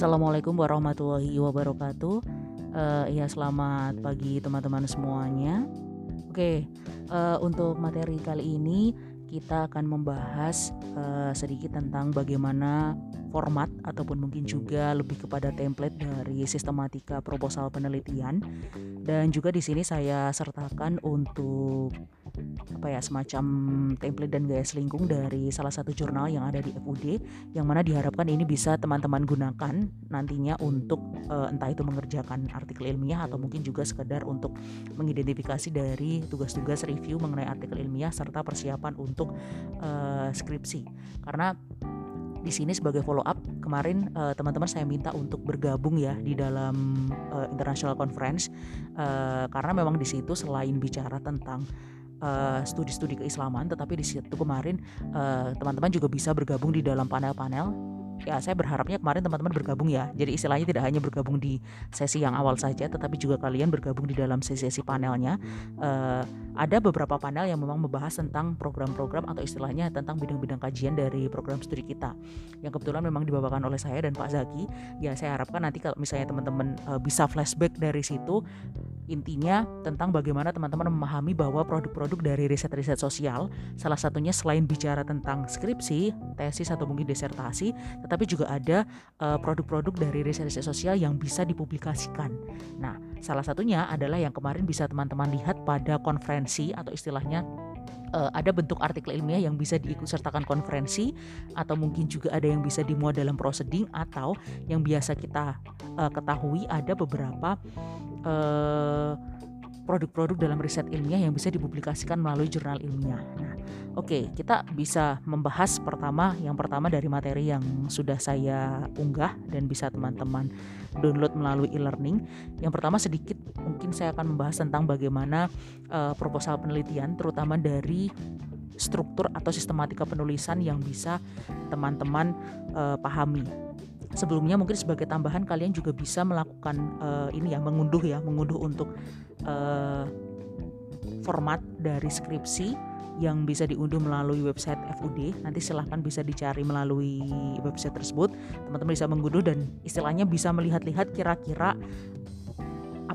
Assalamualaikum warahmatullahi wabarakatuh. Uh, ya selamat pagi teman-teman semuanya. Oke, uh, untuk materi kali ini kita akan membahas uh, sedikit tentang bagaimana format ataupun mungkin juga lebih kepada template dari sistematika proposal penelitian dan juga di sini saya sertakan untuk apa ya semacam template dan gaya selingkung dari salah satu jurnal yang ada di FUD yang mana diharapkan ini bisa teman-teman gunakan nantinya untuk uh, entah itu mengerjakan artikel ilmiah atau mungkin juga sekedar untuk mengidentifikasi dari tugas-tugas review mengenai artikel ilmiah serta persiapan untuk uh, skripsi. Karena di sini sebagai follow up kemarin uh, teman-teman saya minta untuk bergabung ya di dalam uh, international conference uh, karena memang di situ selain bicara tentang studi-studi uh, keislaman tetapi di situ kemarin teman-teman uh, juga bisa bergabung di dalam panel-panel ya saya berharapnya kemarin teman-teman bergabung ya. Jadi istilahnya tidak hanya bergabung di sesi yang awal saja, tetapi juga kalian bergabung di dalam sesi-sesi panelnya. Uh, ada beberapa panel yang memang membahas tentang program-program atau istilahnya tentang bidang-bidang kajian dari program studi kita. Yang kebetulan memang dibawakan oleh saya dan Pak Zaki. Ya saya harapkan nanti kalau misalnya teman-teman uh, bisa flashback dari situ, intinya tentang bagaimana teman-teman memahami bahwa produk-produk dari riset-riset sosial salah satunya selain bicara tentang skripsi, tesis atau mungkin disertasi, tetapi juga ada uh, produk-produk dari riset-riset sosial yang bisa dipublikasikan. Nah, salah satunya adalah yang kemarin bisa teman-teman lihat pada konferensi atau istilahnya uh, ada bentuk artikel ilmiah yang bisa diikutsertakan konferensi atau mungkin juga ada yang bisa dimuat dalam proceeding atau yang biasa kita uh, ketahui ada beberapa uh, produk-produk dalam riset ilmiah yang bisa dipublikasikan melalui jurnal ilmiah. Nah, oke, okay, kita bisa membahas pertama yang pertama dari materi yang sudah saya unggah dan bisa teman-teman download melalui e-learning. Yang pertama sedikit mungkin saya akan membahas tentang bagaimana uh, proposal penelitian terutama dari struktur atau sistematika penulisan yang bisa teman-teman uh, pahami sebelumnya mungkin sebagai tambahan kalian juga bisa melakukan uh, ini ya mengunduh ya mengunduh untuk uh, format dari skripsi yang bisa diunduh melalui website FUD nanti silahkan bisa dicari melalui website tersebut. Teman-teman bisa mengunduh dan istilahnya bisa melihat-lihat kira-kira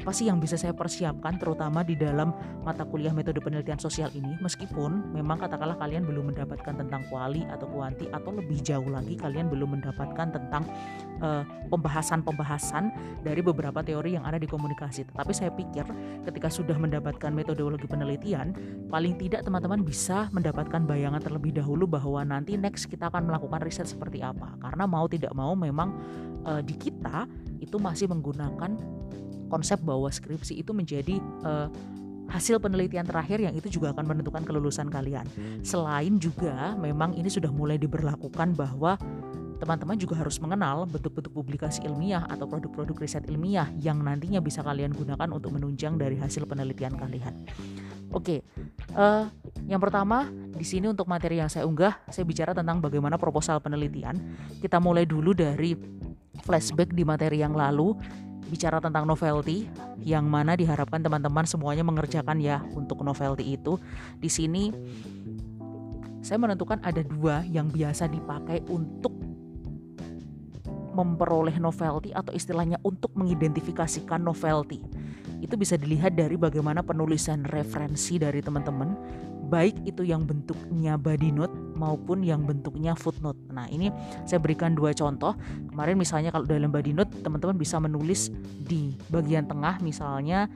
apa sih yang bisa saya persiapkan terutama di dalam mata kuliah metode penelitian sosial ini? Meskipun memang katakanlah kalian belum mendapatkan tentang kuali atau kuanti atau lebih jauh lagi kalian belum mendapatkan tentang eh, pembahasan-pembahasan dari beberapa teori yang ada di komunikasi. Tetapi saya pikir ketika sudah mendapatkan metodologi penelitian paling tidak teman-teman bisa mendapatkan bayangan terlebih dahulu bahwa nanti next kita akan melakukan riset seperti apa. Karena mau tidak mau memang uh, di kita itu masih menggunakan konsep bahwa skripsi itu menjadi uh, hasil penelitian terakhir yang itu juga akan menentukan kelulusan kalian. Selain juga memang ini sudah mulai diberlakukan bahwa teman-teman juga harus mengenal bentuk-bentuk publikasi ilmiah atau produk-produk riset ilmiah yang nantinya bisa kalian gunakan untuk menunjang dari hasil penelitian kalian. Oke, uh, yang pertama di sini untuk materi yang saya unggah, saya bicara tentang bagaimana proposal penelitian. Kita mulai dulu dari flashback di materi yang lalu bicara tentang novelty yang mana diharapkan teman-teman semuanya mengerjakan ya untuk novelty itu. Di sini saya menentukan ada dua yang biasa dipakai untuk memperoleh novelty atau istilahnya untuk mengidentifikasikan novelty. Itu bisa dilihat dari bagaimana penulisan referensi dari teman-teman baik itu yang bentuknya body note maupun yang bentuknya footnote. Nah, ini saya berikan dua contoh. Kemarin misalnya kalau dalam body note teman-teman bisa menulis di bagian tengah misalnya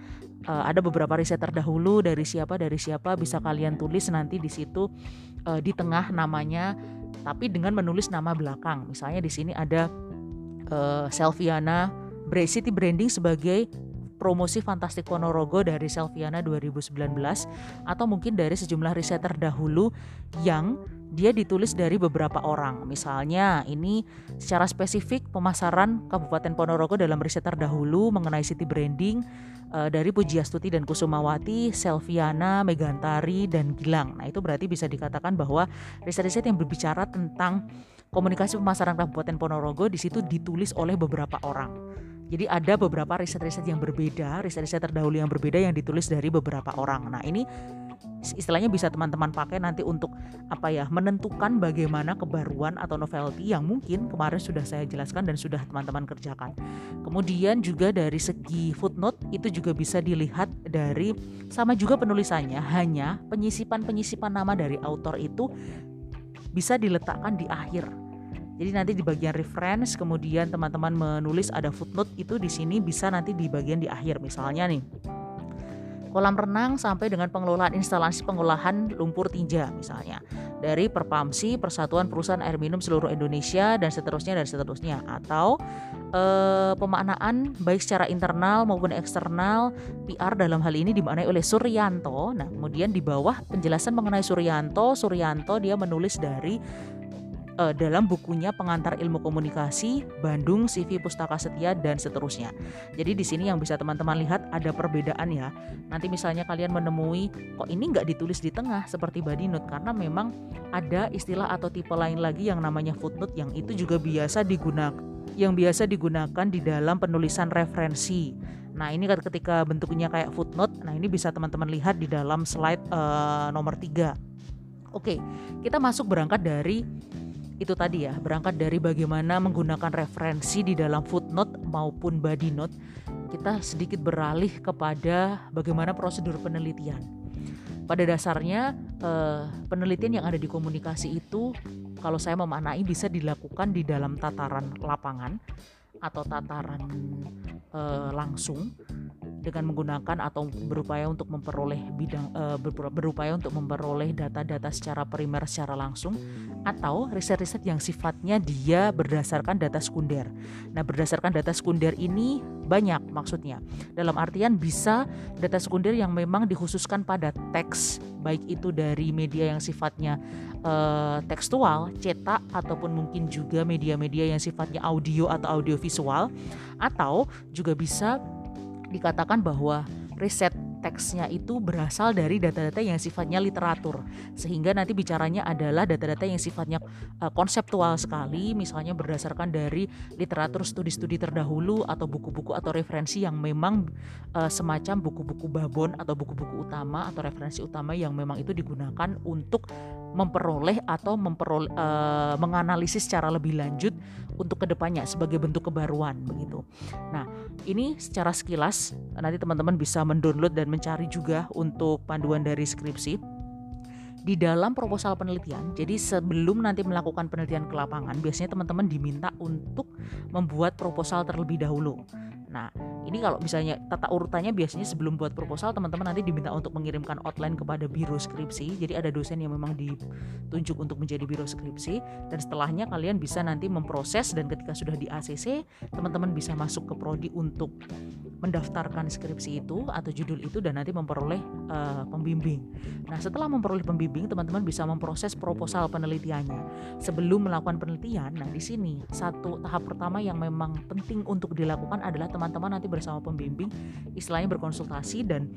uh, ada beberapa riset terdahulu dari siapa dari siapa bisa kalian tulis nanti di situ uh, di tengah namanya tapi dengan menulis nama belakang. Misalnya di sini ada uh, Selviana City Branding sebagai promosi Fantastik Ponorogo dari Selviana 2019 atau mungkin dari sejumlah riset terdahulu yang dia ditulis dari beberapa orang. Misalnya, ini secara spesifik pemasaran Kabupaten Ponorogo dalam riset terdahulu mengenai city branding uh, dari Pujiastuti dan Kusumawati, Selviana, Megantari dan Gilang. Nah, itu berarti bisa dikatakan bahwa riset-riset yang berbicara tentang komunikasi pemasaran Kabupaten Ponorogo di situ ditulis oleh beberapa orang Jadi ada beberapa riset-riset yang berbeda, riset-riset terdahulu yang berbeda yang ditulis dari beberapa orang. Nah, ini istilahnya bisa teman-teman pakai nanti untuk apa ya menentukan bagaimana kebaruan atau novelty yang mungkin kemarin sudah saya jelaskan dan sudah teman-teman kerjakan. Kemudian juga dari segi footnote itu juga bisa dilihat dari sama juga penulisannya hanya penyisipan-penyisipan nama dari autor itu bisa diletakkan di akhir. Jadi nanti di bagian reference kemudian teman-teman menulis ada footnote itu di sini bisa nanti di bagian di akhir. Misalnya nih kolam renang sampai dengan pengelolaan instalasi pengolahan lumpur tinja misalnya. Dari Perpamsi Persatuan Perusahaan Air Minum Seluruh Indonesia dan seterusnya dan seterusnya. Atau eh, pemaknaan baik secara internal maupun eksternal PR dalam hal ini dimaknai oleh Suryanto. Nah, kemudian di bawah penjelasan mengenai Suryanto, Suryanto dia menulis dari uh, dalam bukunya Pengantar Ilmu Komunikasi, Bandung, CV Pustaka Setia dan seterusnya. Jadi di sini yang bisa teman-teman lihat ada perbedaan ya. Nanti misalnya kalian menemui kok ini nggak ditulis di tengah seperti body note karena memang ada istilah atau tipe lain lagi yang namanya footnote yang itu juga biasa digunakan yang biasa digunakan di dalam penulisan referensi. Nah ini ketika bentuknya kayak footnote, nah ini bisa teman-teman lihat di dalam slide uh, nomor 3. Oke, kita masuk berangkat dari itu tadi ya berangkat dari bagaimana menggunakan referensi di dalam footnote maupun body note kita sedikit beralih kepada bagaimana prosedur penelitian. Pada dasarnya eh, penelitian yang ada di komunikasi itu kalau saya memaknai bisa dilakukan di dalam tataran lapangan atau tataran eh, langsung dengan menggunakan atau berupaya untuk memperoleh bidang uh, berupaya untuk memperoleh data-data secara primer secara langsung atau riset-riset yang sifatnya dia berdasarkan data sekunder. Nah, berdasarkan data sekunder ini banyak maksudnya. Dalam artian bisa data sekunder yang memang dikhususkan pada teks baik itu dari media yang sifatnya uh, tekstual, cetak ataupun mungkin juga media-media yang sifatnya audio atau audiovisual atau juga bisa dikatakan bahwa riset teksnya itu berasal dari data-data yang sifatnya literatur. Sehingga nanti bicaranya adalah data-data yang sifatnya uh, konseptual sekali misalnya berdasarkan dari literatur studi-studi terdahulu atau buku-buku atau referensi yang memang uh, semacam buku-buku babon atau buku-buku utama atau referensi utama yang memang itu digunakan untuk memperoleh atau memperoleh uh, menganalisis secara lebih lanjut untuk ke depannya sebagai bentuk kebaruan begitu. Nah ini secara sekilas nanti teman-teman bisa mendownload dan mencari juga untuk panduan dari skripsi di dalam proposal penelitian. Jadi sebelum nanti melakukan penelitian ke lapangan, biasanya teman-teman diminta untuk membuat proposal terlebih dahulu. Nah, ini kalau misalnya tata urutannya biasanya sebelum buat proposal teman-teman nanti diminta untuk mengirimkan outline kepada biro skripsi. Jadi ada dosen yang memang ditunjuk untuk menjadi biro skripsi dan setelahnya kalian bisa nanti memproses dan ketika sudah di ACC, teman-teman bisa masuk ke prodi untuk mendaftarkan skripsi itu atau judul itu dan nanti memperoleh uh, pembimbing. Nah, setelah memperoleh pembimbing, teman-teman bisa memproses proposal penelitiannya. Sebelum melakukan penelitian, nah di sini satu tahap pertama yang memang penting untuk dilakukan adalah teman-teman nanti bersama pembimbing istilahnya berkonsultasi dan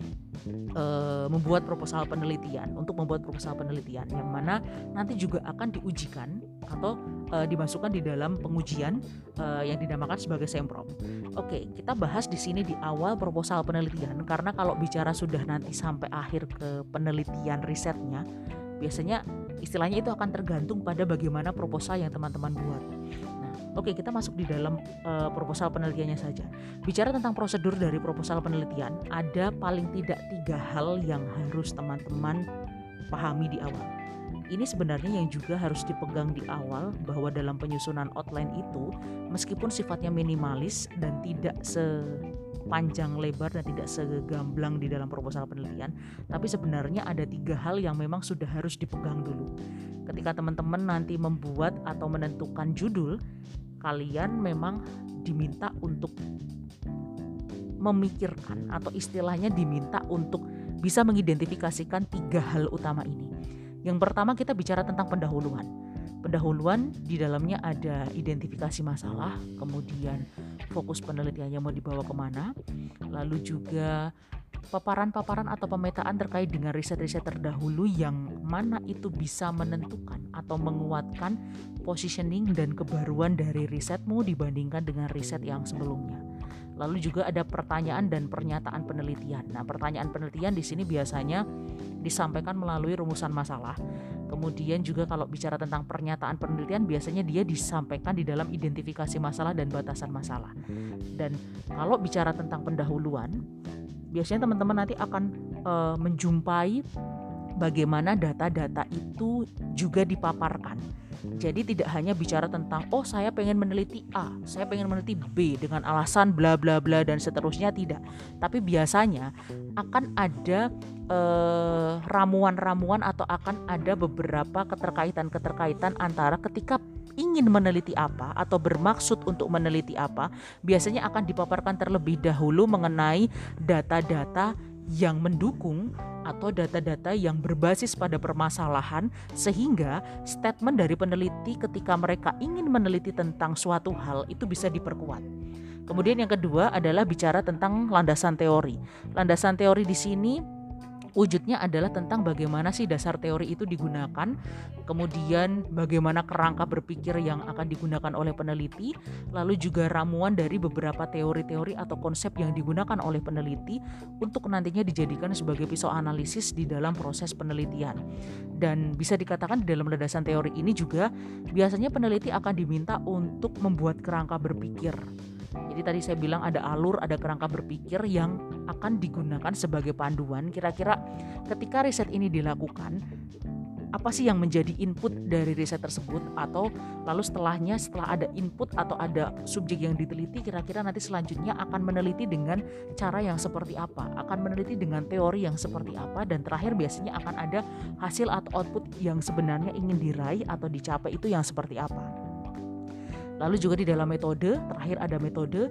uh, membuat proposal penelitian untuk membuat proposal penelitian yang mana nanti juga akan diujikan atau uh, dimasukkan di dalam pengujian uh, yang dinamakan sebagai semprom. Oke, kita bahas di sini di awal proposal penelitian karena kalau bicara sudah nanti sampai akhir ke penelitian risetnya, biasanya istilahnya itu akan tergantung pada bagaimana proposal yang teman-teman buat. Oke, kita masuk di dalam uh, proposal penelitiannya saja. Bicara tentang prosedur dari proposal penelitian, ada paling tidak tiga hal yang harus teman-teman pahami di awal. Ini sebenarnya yang juga harus dipegang di awal bahwa dalam penyusunan outline itu, meskipun sifatnya minimalis dan tidak sepanjang lebar dan tidak segamblang di dalam proposal penelitian, tapi sebenarnya ada tiga hal yang memang sudah harus dipegang dulu. Ketika teman-teman nanti membuat atau menentukan judul, kalian memang diminta untuk memikirkan atau istilahnya diminta untuk bisa mengidentifikasikan tiga hal utama ini. Yang pertama kita bicara tentang pendahuluan. Pendahuluan di dalamnya ada identifikasi masalah, kemudian fokus penelitiannya mau dibawa ke mana, lalu juga paparan-paparan atau pemetaan terkait dengan riset-riset terdahulu yang mana itu bisa menentukan atau menguatkan positioning dan kebaruan dari risetmu dibandingkan dengan riset yang sebelumnya. Lalu juga ada pertanyaan dan pernyataan penelitian. Nah, pertanyaan penelitian di sini biasanya disampaikan melalui rumusan masalah. Kemudian juga kalau bicara tentang pernyataan penelitian biasanya dia disampaikan di dalam identifikasi masalah dan batasan masalah. Dan kalau bicara tentang pendahuluan, biasanya teman-teman nanti akan uh, menjumpai bagaimana data-data itu juga dipaparkan. Jadi tidak hanya bicara tentang oh saya pengen meneliti A, saya pengen meneliti B dengan alasan bla bla bla dan seterusnya tidak. Tapi biasanya akan ada eh, ramuan-ramuan atau akan ada beberapa keterkaitan-keterkaitan antara ketika ingin meneliti apa atau bermaksud untuk meneliti apa, biasanya akan dipaparkan terlebih dahulu mengenai data-data yang mendukung atau data-data yang berbasis pada permasalahan sehingga statement dari peneliti ketika mereka ingin meneliti tentang suatu hal itu bisa diperkuat. Kemudian yang kedua adalah bicara tentang landasan teori. Landasan teori di sini wujudnya adalah tentang bagaimana sih dasar teori itu digunakan, kemudian bagaimana kerangka berpikir yang akan digunakan oleh peneliti, lalu juga ramuan dari beberapa teori-teori atau konsep yang digunakan oleh peneliti untuk nantinya dijadikan sebagai pisau analisis di dalam proses penelitian. Dan bisa dikatakan di dalam landasan teori ini juga biasanya peneliti akan diminta untuk membuat kerangka berpikir jadi tadi saya bilang ada alur, ada kerangka berpikir yang akan digunakan sebagai panduan. Kira-kira ketika riset ini dilakukan, apa sih yang menjadi input dari riset tersebut? Atau lalu setelahnya setelah ada input atau ada subjek yang diteliti kira-kira nanti selanjutnya akan meneliti dengan cara yang seperti apa? Akan meneliti dengan teori yang seperti apa? Dan terakhir biasanya akan ada hasil atau output yang sebenarnya ingin diraih atau dicapai itu yang seperti apa? Lalu juga di dalam metode, terakhir ada metode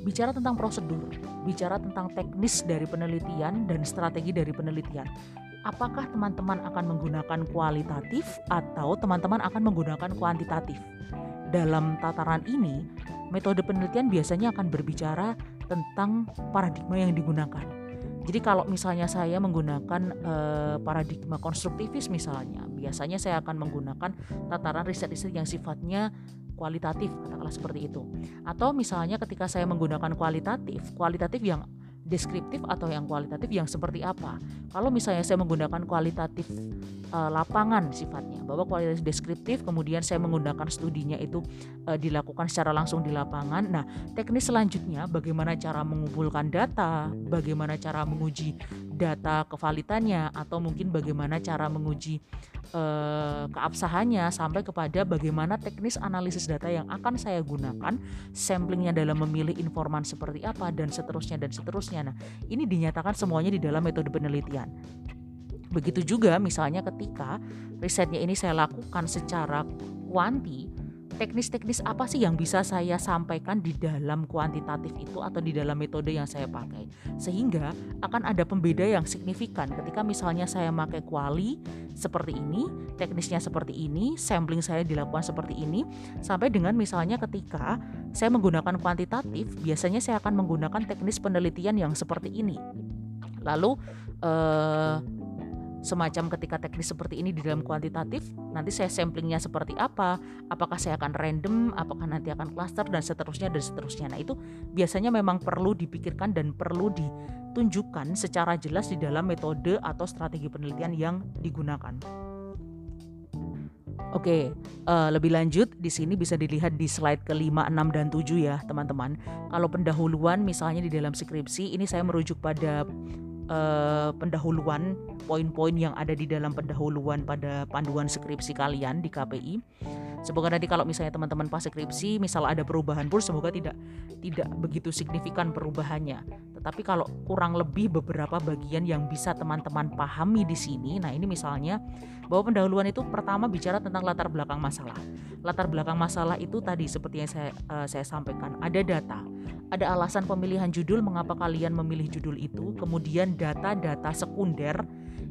bicara tentang prosedur, bicara tentang teknis dari penelitian dan strategi dari penelitian. Apakah teman-teman akan menggunakan kualitatif atau teman-teman akan menggunakan kuantitatif? Dalam tataran ini, metode penelitian biasanya akan berbicara tentang paradigma yang digunakan. Jadi kalau misalnya saya menggunakan eh, paradigma konstruktivis misalnya, biasanya saya akan menggunakan tataran riset-riset yang sifatnya kualitatif katakanlah seperti itu atau misalnya ketika saya menggunakan kualitatif kualitatif yang deskriptif atau yang kualitatif yang seperti apa. Kalau misalnya saya menggunakan kualitatif uh, lapangan sifatnya, bahwa kualitatif deskriptif kemudian saya menggunakan studinya itu uh, dilakukan secara langsung di lapangan. Nah, teknis selanjutnya bagaimana cara mengumpulkan data, bagaimana cara menguji data kevalitannya atau mungkin bagaimana cara menguji uh, keabsahannya sampai kepada bagaimana teknis analisis data yang akan saya gunakan, samplingnya dalam memilih informan seperti apa dan seterusnya dan seterusnya Nah, ini dinyatakan semuanya di dalam metode penelitian. Begitu juga misalnya ketika risetnya ini saya lakukan secara kuanti, teknis-teknis apa sih yang bisa saya sampaikan di dalam kuantitatif itu atau di dalam metode yang saya pakai? Sehingga akan ada pembeda yang signifikan. Ketika misalnya saya pakai kuali seperti ini teknisnya seperti ini sampling saya dilakukan seperti ini sampai dengan misalnya ketika saya menggunakan kuantitatif biasanya saya akan menggunakan teknis penelitian yang seperti ini. Lalu eh, semacam ketika teknis seperti ini di dalam kuantitatif nanti saya samplingnya seperti apa apakah saya akan random apakah nanti akan cluster dan seterusnya dan seterusnya nah itu biasanya memang perlu dipikirkan dan perlu ditunjukkan secara jelas di dalam metode atau strategi penelitian yang digunakan Oke, uh, lebih lanjut di sini bisa dilihat di slide ke-5, 6 dan 7 ya, teman-teman. Kalau pendahuluan misalnya di dalam skripsi ini saya merujuk pada uh, pendahuluan poin-poin yang ada di dalam pendahuluan pada panduan skripsi kalian di KPI. Semoga nanti kalau misalnya teman-teman pas skripsi misal ada perubahan pun semoga tidak tidak begitu signifikan perubahannya. Tetapi kalau kurang lebih beberapa bagian yang bisa teman-teman pahami di sini, nah ini misalnya bahwa pendahuluan itu pertama bicara tentang latar belakang masalah. Latar belakang masalah itu tadi seperti yang saya uh, saya sampaikan, ada data, ada alasan pemilihan judul mengapa kalian memilih judul itu, kemudian data-data sekunder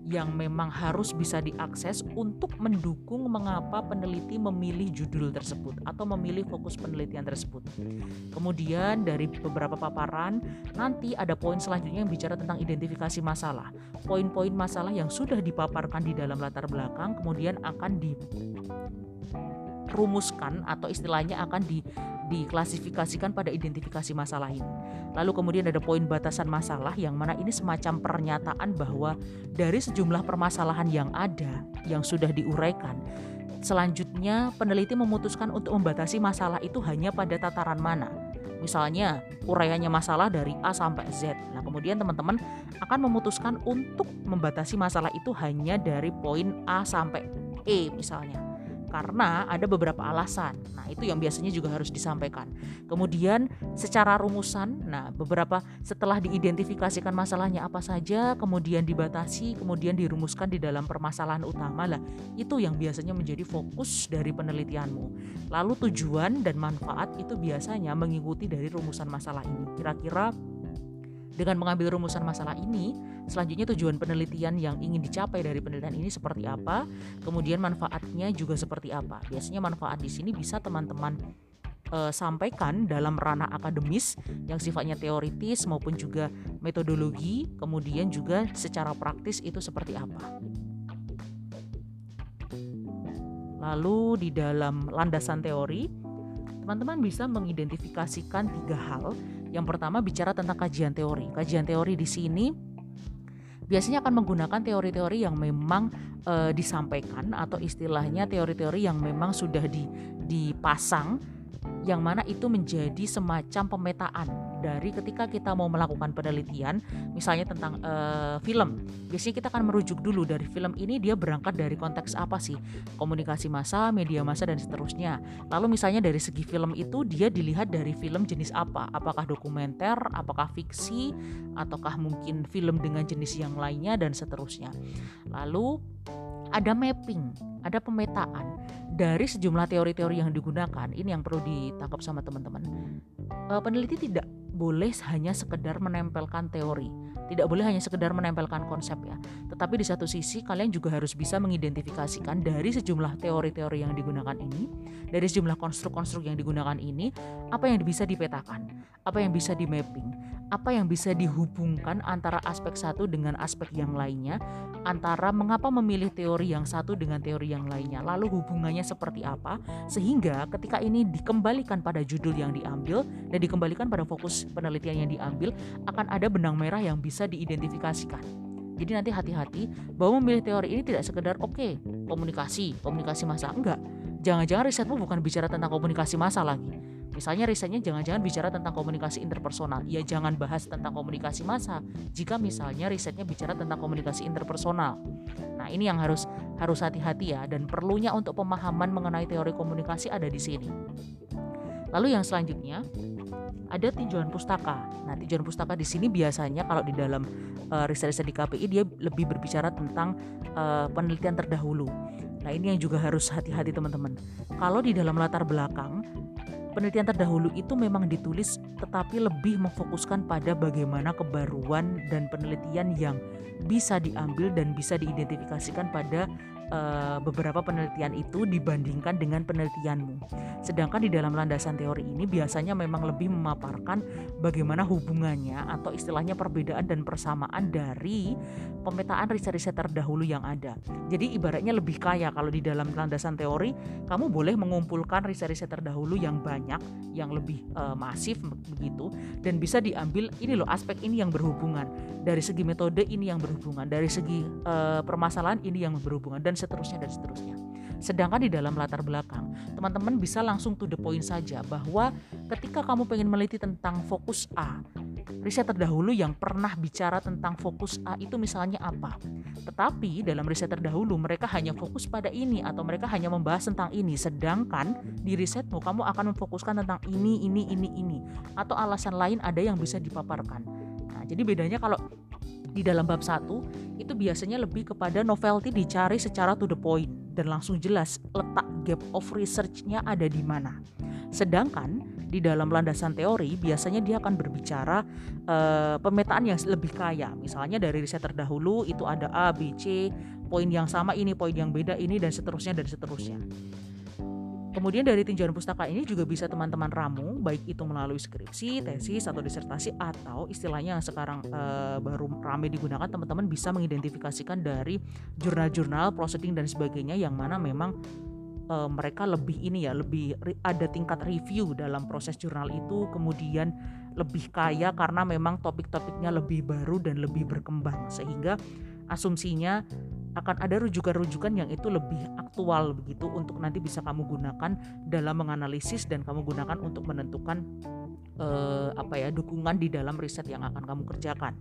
yang memang harus bisa diakses untuk mendukung mengapa peneliti memilih judul tersebut atau memilih fokus penelitian tersebut. Kemudian dari beberapa paparan nanti ada poin selanjutnya yang bicara tentang identifikasi masalah. Poin-poin masalah yang sudah dipaparkan di dalam latar belakang kemudian akan di dirumuskan atau istilahnya akan di diklasifikasikan pada identifikasi masalah ini. Lalu kemudian ada poin batasan masalah yang mana ini semacam pernyataan bahwa dari sejumlah permasalahan yang ada yang sudah diuraikan, selanjutnya peneliti memutuskan untuk membatasi masalah itu hanya pada tataran mana. Misalnya, uraiannya masalah dari A sampai Z. Nah, kemudian teman-teman akan memutuskan untuk membatasi masalah itu hanya dari poin A sampai E misalnya karena ada beberapa alasan. Nah, itu yang biasanya juga harus disampaikan. Kemudian secara rumusan, nah beberapa setelah diidentifikasikan masalahnya apa saja, kemudian dibatasi, kemudian dirumuskan di dalam permasalahan utama lah. Itu yang biasanya menjadi fokus dari penelitianmu. Lalu tujuan dan manfaat itu biasanya mengikuti dari rumusan masalah ini. Kira-kira dengan mengambil rumusan masalah ini, selanjutnya tujuan penelitian yang ingin dicapai dari penelitian ini seperti apa, kemudian manfaatnya juga seperti apa. Biasanya manfaat di sini bisa teman-teman e, sampaikan dalam ranah akademis yang sifatnya teoritis maupun juga metodologi, kemudian juga secara praktis itu seperti apa. Lalu di dalam landasan teori, teman-teman bisa mengidentifikasikan tiga hal yang pertama bicara tentang kajian teori. Kajian teori di sini biasanya akan menggunakan teori-teori yang memang e, disampaikan atau istilahnya teori-teori yang memang sudah di, dipasang yang mana itu menjadi semacam pemetaan dari ketika kita mau melakukan penelitian misalnya tentang uh, film. Biasanya kita akan merujuk dulu dari film ini dia berangkat dari konteks apa sih? Komunikasi massa media massa dan seterusnya. Lalu misalnya dari segi film itu dia dilihat dari film jenis apa? Apakah dokumenter apakah fiksi ataukah mungkin film dengan jenis yang lainnya dan seterusnya. Lalu ada mapping, ada pemetaan dari sejumlah teori-teori yang digunakan. Ini yang perlu ditangkap sama teman-teman. E, peneliti tidak boleh hanya sekedar menempelkan teori, tidak boleh hanya sekedar menempelkan konsep ya. Tetapi di satu sisi kalian juga harus bisa mengidentifikasikan dari sejumlah teori-teori yang digunakan ini, dari sejumlah konstruk-konstruk yang digunakan ini, apa yang bisa dipetakan, apa yang bisa di mapping, apa yang bisa dihubungkan antara aspek satu dengan aspek yang lainnya, antara mengapa memilih teori yang satu dengan teori yang lainnya, lalu hubungannya seperti apa, sehingga ketika ini dikembalikan pada judul yang diambil dan dikembalikan pada fokus penelitian yang diambil, akan ada benang merah yang bisa diidentifikasikan. Jadi nanti hati-hati bahwa memilih teori ini tidak sekedar oke okay, komunikasi, komunikasi masa enggak. Jangan-jangan risetmu bukan bicara tentang komunikasi masa lagi Misalnya risetnya jangan-jangan bicara tentang komunikasi interpersonal. Ya jangan bahas tentang komunikasi massa jika misalnya risetnya bicara tentang komunikasi interpersonal. Nah, ini yang harus harus hati-hati ya dan perlunya untuk pemahaman mengenai teori komunikasi ada di sini. Lalu yang selanjutnya ada tinjauan pustaka. Nah, tinjauan pustaka di sini biasanya kalau di dalam uh, riset-riset di KPI dia lebih berbicara tentang uh, penelitian terdahulu. Nah, ini yang juga harus hati-hati teman-teman. Kalau di dalam latar belakang penelitian terdahulu itu memang ditulis tetapi lebih memfokuskan pada bagaimana kebaruan dan penelitian yang bisa diambil dan bisa diidentifikasikan pada uh, beberapa penelitian itu dibandingkan dengan penelitianmu. Sedangkan di dalam landasan teori ini biasanya memang lebih memaparkan bagaimana hubungannya atau istilahnya perbedaan dan persamaan dari pemetaan riset-riset terdahulu yang ada. Jadi ibaratnya lebih kaya kalau di dalam landasan teori kamu boleh mengumpulkan riset-riset terdahulu yang banyak, yang lebih uh, masif begitu dan bisa diambil ini loh aspek ini yang berhubungan dari segi metode ini yang berhubungan dari segi uh, permasalahan ini yang berhubungan dan seterusnya dan seterusnya. Sedangkan di dalam latar belakang, teman-teman bisa langsung to the point saja bahwa ketika kamu pengen meliti tentang fokus A, riset terdahulu yang pernah bicara tentang fokus A itu misalnya apa. Tetapi dalam riset terdahulu mereka hanya fokus pada ini atau mereka hanya membahas tentang ini. Sedangkan di risetmu kamu akan memfokuskan tentang ini, ini, ini, ini. Atau alasan lain ada yang bisa dipaparkan. Nah, jadi bedanya kalau di dalam bab 1 itu biasanya lebih kepada novelty dicari secara to the point dan langsung jelas letak gap of research-nya ada di mana. Sedangkan di dalam landasan teori biasanya dia akan berbicara uh, pemetaan yang lebih kaya. Misalnya dari riset terdahulu itu ada A, B, C, poin yang sama ini, poin yang beda ini dan seterusnya dan seterusnya. Kemudian dari tinjauan pustaka ini juga bisa teman-teman ramu, baik itu melalui skripsi, tesis, atau disertasi, atau istilahnya yang sekarang e, baru rame digunakan, teman-teman bisa mengidentifikasikan dari jurnal-jurnal, proceeding dan sebagainya yang mana memang uh, mereka lebih ini ya lebih ada tingkat review dalam proses jurnal itu kemudian lebih kaya karena memang topik-topiknya lebih baru dan lebih berkembang. Sehingga asumsinya akan ada rujukan-rujukan yang itu lebih aktual begitu untuk nanti bisa kamu gunakan dalam menganalisis dan kamu gunakan untuk menentukan uh, apa ya dukungan di dalam riset yang akan kamu kerjakan.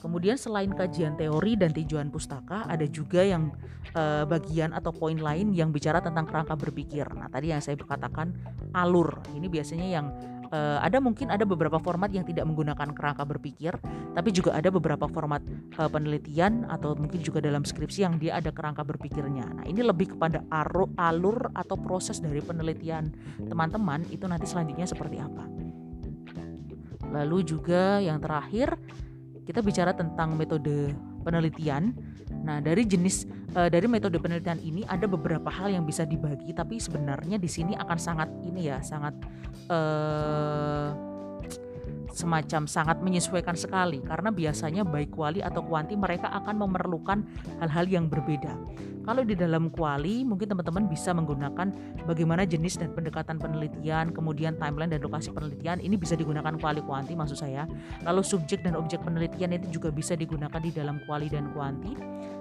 Kemudian selain kajian teori dan tujuan pustaka, ada juga yang uh, bagian atau poin lain yang bicara tentang kerangka berpikir. Nah, tadi yang saya katakan alur. Ini biasanya yang uh, ada mungkin ada beberapa format yang tidak menggunakan kerangka berpikir, tapi juga ada beberapa format uh, penelitian atau mungkin juga dalam skripsi yang dia ada kerangka berpikirnya. Nah, ini lebih kepada aru, alur atau proses dari penelitian teman-teman itu nanti selanjutnya seperti apa. Lalu juga yang terakhir kita bicara tentang metode penelitian. Nah, dari jenis uh, dari metode penelitian ini ada beberapa hal yang bisa dibagi, tapi sebenarnya di sini akan sangat ini ya, sangat uh, semacam sangat menyesuaikan sekali karena biasanya baik kuali atau kuanti mereka akan memerlukan hal-hal yang berbeda. Kalau di dalam kuali mungkin teman-teman bisa menggunakan bagaimana jenis dan pendekatan penelitian, kemudian timeline dan lokasi penelitian ini bisa digunakan kuali kuanti maksud saya. Lalu subjek dan objek penelitian itu juga bisa digunakan di dalam kuali dan kuanti.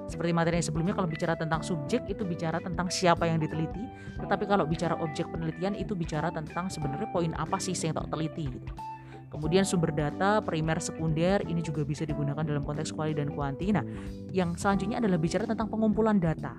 Seperti materi yang sebelumnya kalau bicara tentang subjek itu bicara tentang siapa yang diteliti, tetapi kalau bicara objek penelitian itu bicara tentang sebenarnya poin apa sih yang tak teliti gitu. Kemudian sumber data primer sekunder ini juga bisa digunakan dalam konteks kuali dan kuanti. Nah, yang selanjutnya adalah bicara tentang pengumpulan data.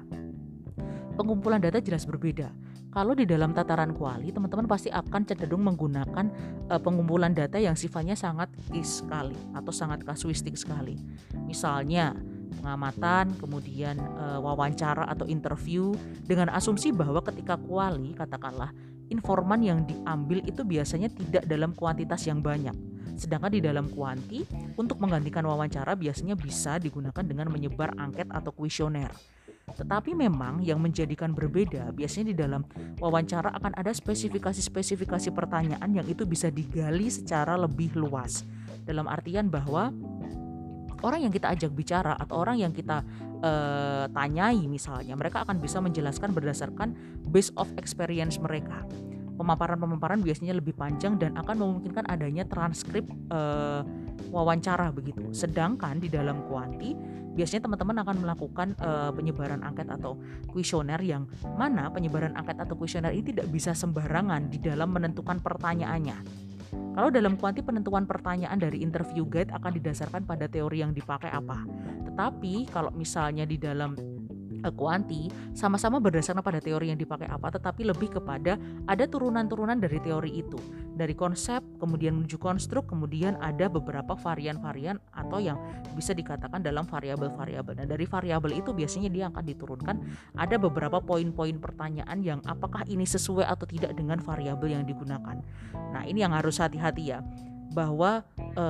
Pengumpulan data jelas berbeda. Kalau di dalam tataran kuali, teman-teman pasti akan cenderung menggunakan uh, pengumpulan data yang sifatnya sangat is sekali atau sangat kasuistik sekali. Misalnya, pengamatan, kemudian uh, wawancara atau interview dengan asumsi bahwa ketika kuali katakanlah informan yang diambil itu biasanya tidak dalam kuantitas yang banyak. Sedangkan di dalam kuanti, untuk menggantikan wawancara biasanya bisa digunakan dengan menyebar angket atau kuesioner. Tetapi memang yang menjadikan berbeda biasanya di dalam wawancara akan ada spesifikasi-spesifikasi pertanyaan yang itu bisa digali secara lebih luas. Dalam artian bahwa orang yang kita ajak bicara atau orang yang kita uh, tanyai misalnya, mereka akan bisa menjelaskan berdasarkan base of experience mereka. Pemaparan-pemaparan biasanya lebih panjang dan akan memungkinkan adanya transkrip uh, wawancara begitu. Sedangkan di dalam kuanti biasanya teman-teman akan melakukan uh, penyebaran angket atau kuesioner yang mana penyebaran angket atau kuesioner ini tidak bisa sembarangan di dalam menentukan pertanyaannya kalau dalam kuanti penentuan pertanyaan dari interview guide akan didasarkan pada teori yang dipakai apa. Tetapi kalau misalnya di dalam uh, kuanti sama-sama berdasarkan pada teori yang dipakai apa tetapi lebih kepada ada turunan-turunan dari teori itu. Dari konsep kemudian menuju konstruk kemudian ada beberapa varian-varian atau yang bisa dikatakan dalam variabel-variabel. Nah dari variabel itu biasanya dia akan diturunkan. Ada beberapa poin-poin pertanyaan yang apakah ini sesuai atau tidak dengan variabel yang digunakan. Nah ini yang harus hati-hati ya bahwa e,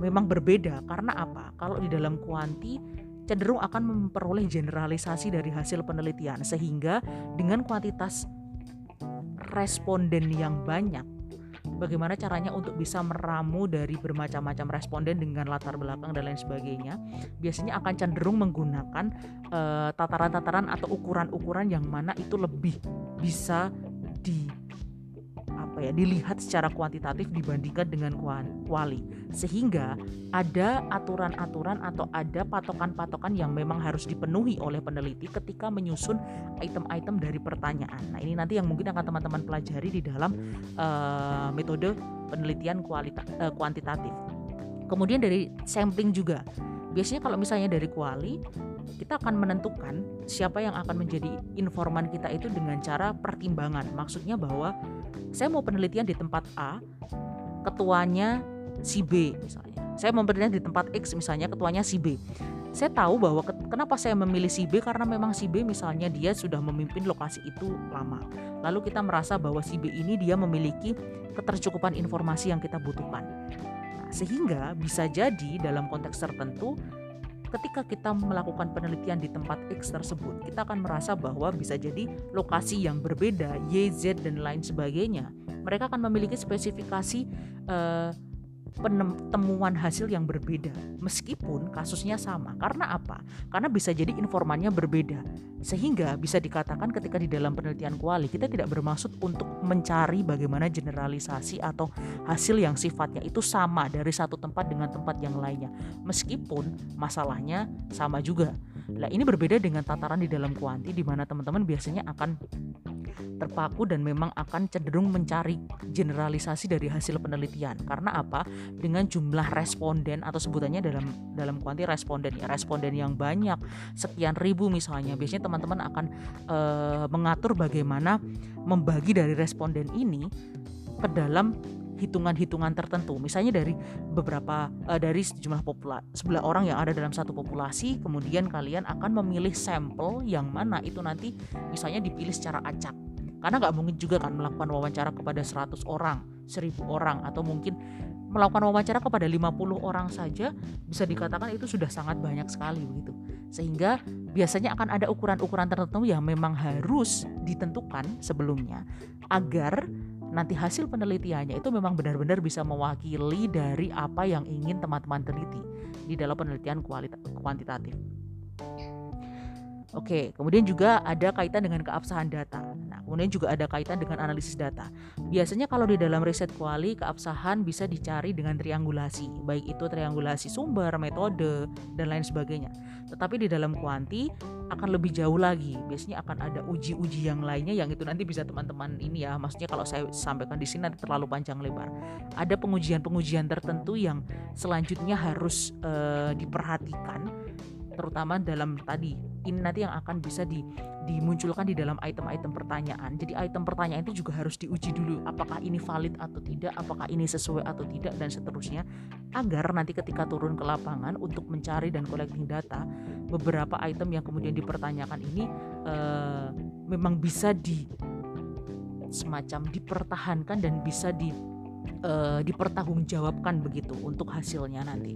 memang berbeda. Karena apa? Kalau di dalam kuanti cenderung akan memperoleh generalisasi dari hasil penelitian. Sehingga dengan kuantitas responden yang banyak bagaimana caranya untuk bisa meramu dari bermacam-macam responden dengan latar belakang dan lain sebagainya biasanya akan cenderung menggunakan uh, tataran-tataran atau ukuran-ukuran yang mana itu lebih bisa apa ya dilihat secara kuantitatif dibandingkan dengan kuali sehingga ada aturan-aturan atau ada patokan-patokan yang memang harus dipenuhi oleh peneliti ketika menyusun item-item dari pertanyaan. Nah ini nanti yang mungkin akan teman-teman pelajari di dalam uh, metode penelitian kualita, uh, kuantitatif. Kemudian dari sampling juga. Biasanya kalau misalnya dari kuali kita akan menentukan siapa yang akan menjadi informan kita itu dengan cara pertimbangan. Maksudnya bahwa saya mau penelitian di tempat A, ketuanya si B misalnya. Saya mau penelitian di tempat X misalnya, ketuanya si B. Saya tahu bahwa ke, kenapa saya memilih si B karena memang si B misalnya dia sudah memimpin lokasi itu lama. Lalu kita merasa bahwa si B ini dia memiliki ketercukupan informasi yang kita butuhkan. Sehingga bisa jadi dalam konteks tertentu ketika kita melakukan penelitian di tempat X tersebut, kita akan merasa bahwa bisa jadi lokasi yang berbeda, Y, Z dan lain sebagainya. Mereka akan memiliki spesifikasi uh, penemuan hasil yang berbeda meskipun kasusnya sama. Karena apa? Karena bisa jadi informannya berbeda. Sehingga bisa dikatakan ketika di dalam penelitian kuali kita tidak bermaksud untuk mencari bagaimana generalisasi atau hasil yang sifatnya itu sama dari satu tempat dengan tempat yang lainnya. Meskipun masalahnya sama juga. Nah, ini berbeda dengan tataran di dalam kuanti di mana teman-teman biasanya akan terpaku dan memang akan cenderung mencari generalisasi dari hasil penelitian. Karena apa? Dengan jumlah responden atau sebutannya dalam dalam kuanti responden ya, responden yang banyak, sekian ribu misalnya, biasanya teman-teman akan e, mengatur bagaimana membagi dari responden ini ke dalam hitungan-hitungan tertentu. Misalnya dari beberapa uh, dari sejumlah popula sebelah orang yang ada dalam satu populasi, kemudian kalian akan memilih sampel yang mana itu nanti misalnya dipilih secara acak karena nggak mungkin juga kan melakukan wawancara kepada 100 orang 1000 orang atau mungkin melakukan wawancara kepada 50 orang saja bisa dikatakan itu sudah sangat banyak sekali begitu sehingga biasanya akan ada ukuran-ukuran tertentu yang memang harus ditentukan sebelumnya agar nanti hasil penelitiannya itu memang benar-benar bisa mewakili dari apa yang ingin teman-teman teliti di dalam penelitian kuantitatif. Oke, kemudian juga ada kaitan dengan keabsahan data. Kemudian juga ada kaitan dengan analisis data. Biasanya kalau di dalam riset kuali, keabsahan bisa dicari dengan triangulasi, baik itu triangulasi sumber, metode, dan lain sebagainya. Tetapi di dalam kuanti akan lebih jauh lagi. Biasanya akan ada uji-uji yang lainnya yang itu nanti bisa teman-teman ini ya. Maksudnya kalau saya sampaikan di sini nanti terlalu panjang lebar. Ada pengujian-pengujian tertentu yang selanjutnya harus uh, diperhatikan terutama dalam tadi ini nanti yang akan bisa di, dimunculkan di dalam item-item pertanyaan. Jadi item pertanyaan itu juga harus diuji dulu apakah ini valid atau tidak, apakah ini sesuai atau tidak dan seterusnya agar nanti ketika turun ke lapangan untuk mencari dan collecting data beberapa item yang kemudian dipertanyakan ini uh, memang bisa di semacam dipertahankan dan bisa di uh, dipertanggungjawabkan begitu untuk hasilnya nanti.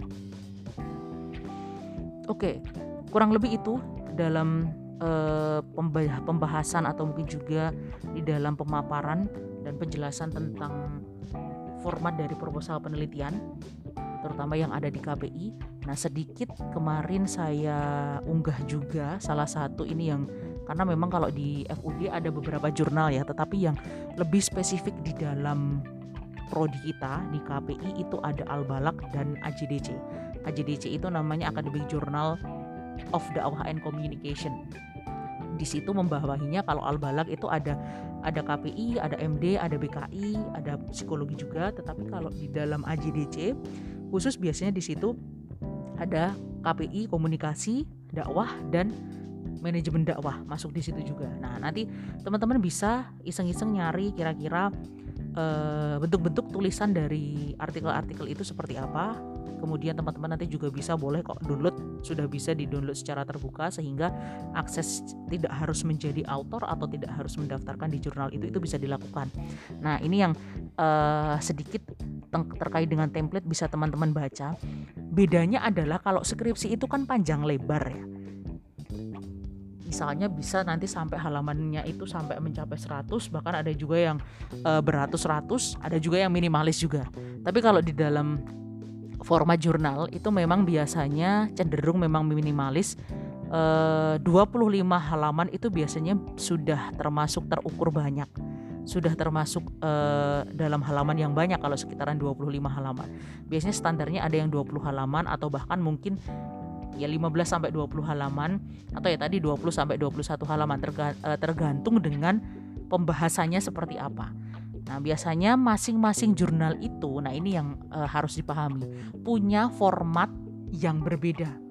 Oke, kurang lebih itu dalam uh, pembahasan atau mungkin juga di dalam pemaparan dan penjelasan tentang format dari proposal penelitian terutama yang ada di KPI. Nah, sedikit kemarin saya unggah juga salah satu ini yang karena memang kalau di FUD ada beberapa jurnal ya, tetapi yang lebih spesifik di dalam prodi kita di KPI itu ada Albalak dan AJDC. AJDC itu namanya Academic Journal of Dakwah and Communication. Di situ membawahinya kalau Al-Balak itu ada ada KPI, ada MD, ada BKI, ada psikologi juga, tetapi kalau di dalam AJDC khusus biasanya di situ ada KPI, komunikasi, dakwah dan manajemen dakwah masuk di situ juga. Nah, nanti teman-teman bisa iseng-iseng nyari kira-kira eh, bentuk-bentuk tulisan dari artikel-artikel itu seperti apa. Kemudian teman-teman nanti juga bisa boleh kok download sudah bisa di download secara terbuka sehingga akses tidak harus menjadi author atau tidak harus mendaftarkan di jurnal itu itu bisa dilakukan. Nah ini yang uh, sedikit terkait dengan template bisa teman-teman baca. Bedanya adalah kalau skripsi itu kan panjang lebar ya misalnya bisa nanti sampai halamannya itu sampai mencapai 100 bahkan ada juga yang e, beratus-ratus ada juga yang minimalis juga. Tapi kalau di dalam format jurnal itu memang biasanya cenderung memang minimalis eh, 25 halaman itu biasanya sudah termasuk terukur banyak. Sudah termasuk eh, dalam halaman yang banyak kalau sekitaran 25 halaman. Biasanya standarnya ada yang 20 halaman atau bahkan mungkin ya 15 sampai 20 halaman atau ya tadi 20 sampai 21 halaman eh, tergantung dengan pembahasannya seperti apa Nah, biasanya masing-masing jurnal itu, nah ini yang uh, harus dipahami, punya format yang berbeda.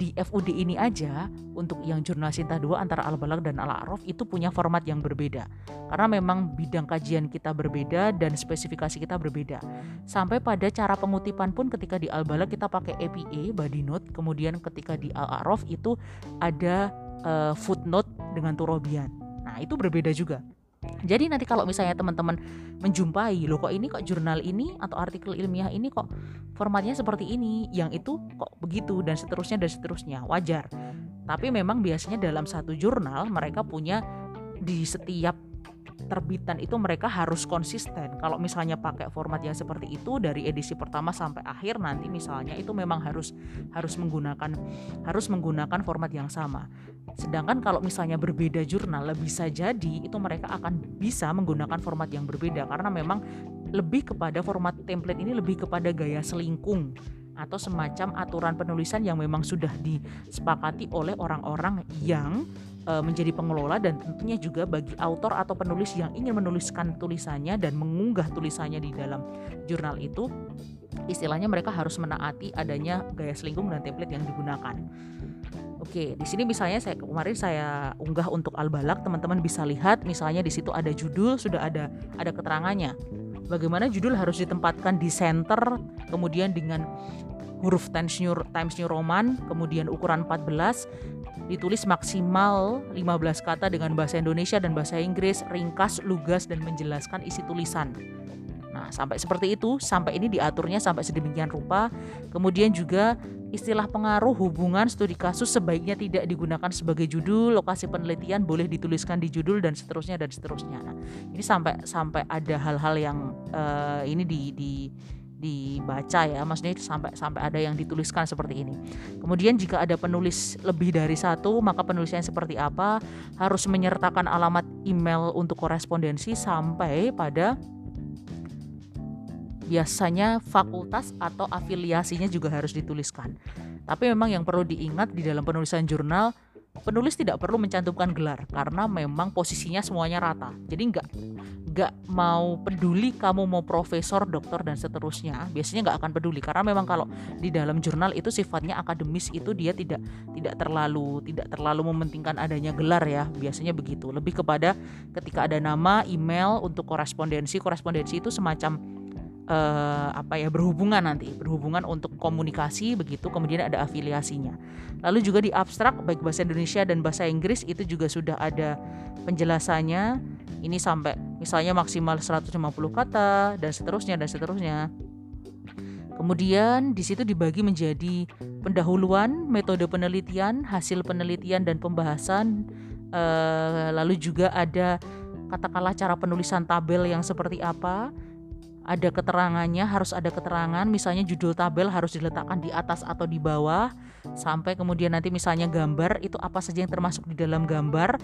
Di FUD ini aja untuk yang jurnal Sinta 2 antara Al-Balagh dan Al-A'raf itu punya format yang berbeda. Karena memang bidang kajian kita berbeda dan spesifikasi kita berbeda. Sampai pada cara pengutipan pun ketika di Al-Balagh kita pakai APA, body note, kemudian ketika di Al-A'raf itu ada uh, footnote dengan turobian. Nah, itu berbeda juga. Jadi nanti kalau misalnya teman-teman menjumpai loh kok ini kok jurnal ini atau artikel ilmiah ini kok formatnya seperti ini, yang itu kok begitu dan seterusnya dan seterusnya, wajar. Tapi memang biasanya dalam satu jurnal mereka punya di setiap terbitan itu mereka harus konsisten. Kalau misalnya pakai format yang seperti itu dari edisi pertama sampai akhir nanti misalnya itu memang harus harus menggunakan harus menggunakan format yang sama. Sedangkan kalau misalnya berbeda jurnal bisa jadi itu mereka akan bisa menggunakan format yang berbeda karena memang lebih kepada format template ini lebih kepada gaya selingkung atau semacam aturan penulisan yang memang sudah disepakati oleh orang-orang yang e, menjadi pengelola dan tentunya juga bagi autor atau penulis yang ingin menuliskan tulisannya dan mengunggah tulisannya di dalam jurnal itu istilahnya mereka harus menaati adanya gaya selingkung dan template yang digunakan. Oke, di sini misalnya saya kemarin saya unggah untuk Albalak, teman-teman bisa lihat misalnya di situ ada judul, sudah ada ada keterangannya. Bagaimana judul harus ditempatkan di center, kemudian dengan huruf Times New, Times New Roman, kemudian ukuran 14, ditulis maksimal 15 kata dengan bahasa Indonesia dan bahasa Inggris, ringkas, lugas, dan menjelaskan isi tulisan. Nah, sampai seperti itu, sampai ini diaturnya sampai sedemikian rupa. Kemudian juga istilah pengaruh hubungan studi kasus sebaiknya tidak digunakan sebagai judul, lokasi penelitian boleh dituliskan di judul dan seterusnya dan seterusnya. Nah, ini sampai sampai ada hal-hal yang uh, ini di, di dibaca ya maksudnya sampai sampai ada yang dituliskan seperti ini kemudian jika ada penulis lebih dari satu maka penulisnya seperti apa harus menyertakan alamat email untuk korespondensi sampai pada biasanya fakultas atau afiliasinya juga harus dituliskan tapi memang yang perlu diingat di dalam penulisan jurnal penulis tidak perlu mencantumkan gelar karena memang posisinya semuanya rata. Jadi nggak nggak mau peduli kamu mau profesor, dokter dan seterusnya. Biasanya nggak akan peduli karena memang kalau di dalam jurnal itu sifatnya akademis itu dia tidak tidak terlalu tidak terlalu mementingkan adanya gelar ya. Biasanya begitu. Lebih kepada ketika ada nama, email untuk korespondensi. Korespondensi itu semacam uh, apa ya berhubungan nanti berhubungan untuk komunikasi begitu kemudian ada afiliasinya. Lalu juga di abstrak baik bahasa Indonesia dan bahasa Inggris itu juga sudah ada penjelasannya. Ini sampai misalnya maksimal 150 kata dan seterusnya dan seterusnya. Kemudian di situ dibagi menjadi pendahuluan, metode penelitian, hasil penelitian dan pembahasan. Uh, lalu juga ada katakanlah cara penulisan tabel yang seperti apa, ada keterangannya harus ada keterangan. Misalnya judul tabel harus diletakkan di atas atau di bawah. Sampai kemudian nanti misalnya gambar itu apa saja yang termasuk di dalam gambar?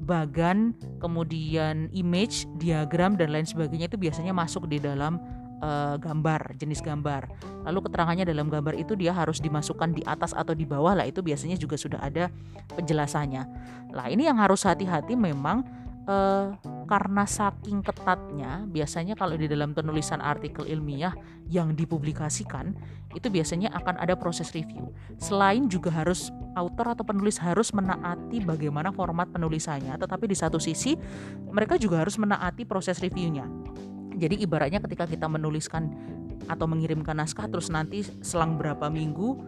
Bagan kemudian image diagram dan lain sebagainya itu biasanya masuk di dalam uh, gambar jenis gambar. Lalu keterangannya dalam gambar itu dia harus dimasukkan di atas atau di bawah lah itu biasanya juga sudah ada penjelasannya. Lah ini yang harus hati-hati memang uh, karena saking ketatnya biasanya kalau di dalam penulisan artikel ilmiah yang dipublikasikan itu biasanya akan ada proses review. Selain juga harus author atau penulis harus menaati bagaimana format penulisannya, tetapi di satu sisi mereka juga harus menaati proses reviewnya. Jadi ibaratnya ketika kita menuliskan atau mengirimkan naskah terus nanti selang berapa minggu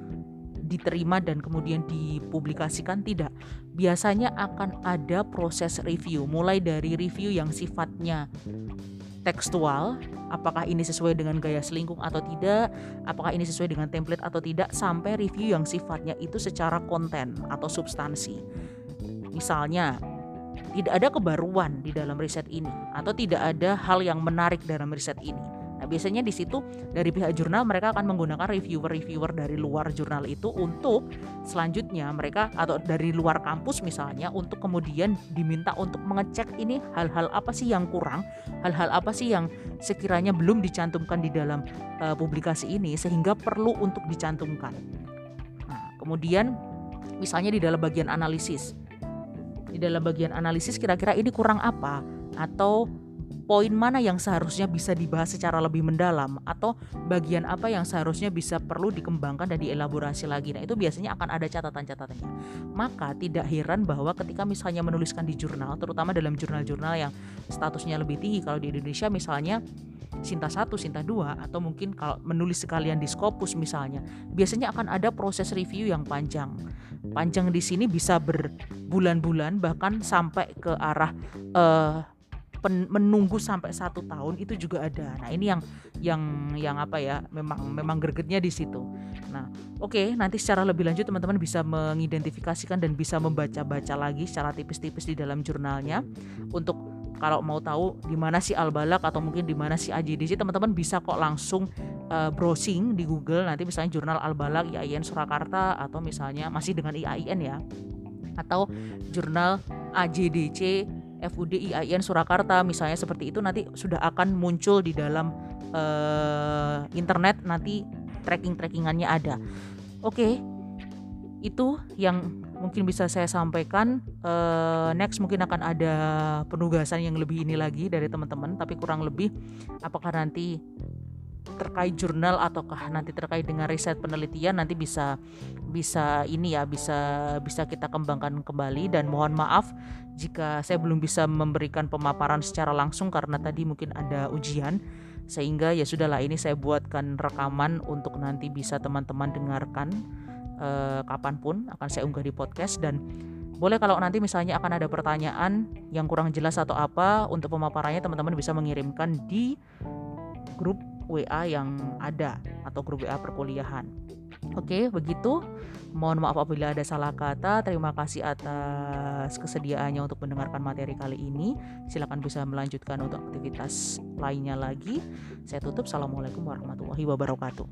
diterima dan kemudian dipublikasikan tidak. Biasanya akan ada proses review, mulai dari review yang sifatnya tekstual, apakah ini sesuai dengan gaya selingkung atau tidak, apakah ini sesuai dengan template atau tidak, sampai review yang sifatnya itu secara konten atau substansi. Misalnya, tidak ada kebaruan di dalam riset ini, atau tidak ada hal yang menarik dalam riset ini biasanya di situ dari pihak jurnal mereka akan menggunakan reviewer-reviewer dari luar jurnal itu untuk selanjutnya mereka atau dari luar kampus misalnya untuk kemudian diminta untuk mengecek ini hal-hal apa sih yang kurang, hal-hal apa sih yang sekiranya belum dicantumkan di dalam uh, publikasi ini sehingga perlu untuk dicantumkan. Nah, kemudian misalnya di dalam bagian analisis. Di dalam bagian analisis kira-kira ini kurang apa atau poin mana yang seharusnya bisa dibahas secara lebih mendalam atau bagian apa yang seharusnya bisa perlu dikembangkan dan dielaborasi lagi. Nah, itu biasanya akan ada catatan-catatannya. Maka tidak heran bahwa ketika misalnya menuliskan di jurnal, terutama dalam jurnal-jurnal yang statusnya lebih tinggi kalau di Indonesia misalnya Sinta 1, Sinta 2 atau mungkin kalau menulis sekalian di Scopus misalnya, biasanya akan ada proses review yang panjang. Panjang di sini bisa berbulan-bulan bahkan sampai ke arah uh, pen, menunggu sampai satu tahun itu juga ada. Nah ini yang yang yang apa ya memang memang gregetnya di situ. Nah oke okay, nanti secara lebih lanjut teman-teman bisa mengidentifikasikan dan bisa membaca-baca lagi secara tipis-tipis di dalam jurnalnya untuk kalau mau tahu di mana sih Al-Balak atau mungkin di mana sih AJDC teman-teman bisa kok langsung uh, browsing di Google nanti misalnya jurnal Al-Balak IAIN Surakarta atau misalnya masih dengan IAIN ya atau jurnal AJDC FUD IAIN Surakarta misalnya seperti itu nanti sudah akan muncul di dalam uh, internet nanti tracking-trackingannya ada. Oke. Okay, itu yang mungkin bisa saya sampaikan. Uh, next mungkin akan ada penugasan yang lebih ini lagi dari teman-teman, tapi kurang lebih apakah nanti terkait jurnal ataukah nanti terkait dengan riset penelitian nanti bisa bisa ini ya bisa bisa kita kembangkan kembali. Dan mohon maaf jika saya belum bisa memberikan pemaparan secara langsung karena tadi mungkin ada ujian. Sehingga ya sudahlah ini saya buatkan rekaman untuk nanti bisa teman-teman dengarkan eh, kapan pun akan saya unggah di podcast. Dan boleh kalau nanti misalnya akan ada pertanyaan yang kurang jelas atau apa untuk pemaparannya teman-teman bisa mengirimkan di grup WA yang ada atau grup WA perkuliahan. Oke, begitu. Mohon maaf apabila ada salah kata. Terima kasih atas kesediaannya untuk mendengarkan materi kali ini. Silakan bisa melanjutkan untuk aktivitas lainnya lagi. Saya tutup. Assalamualaikum warahmatullahi wabarakatuh.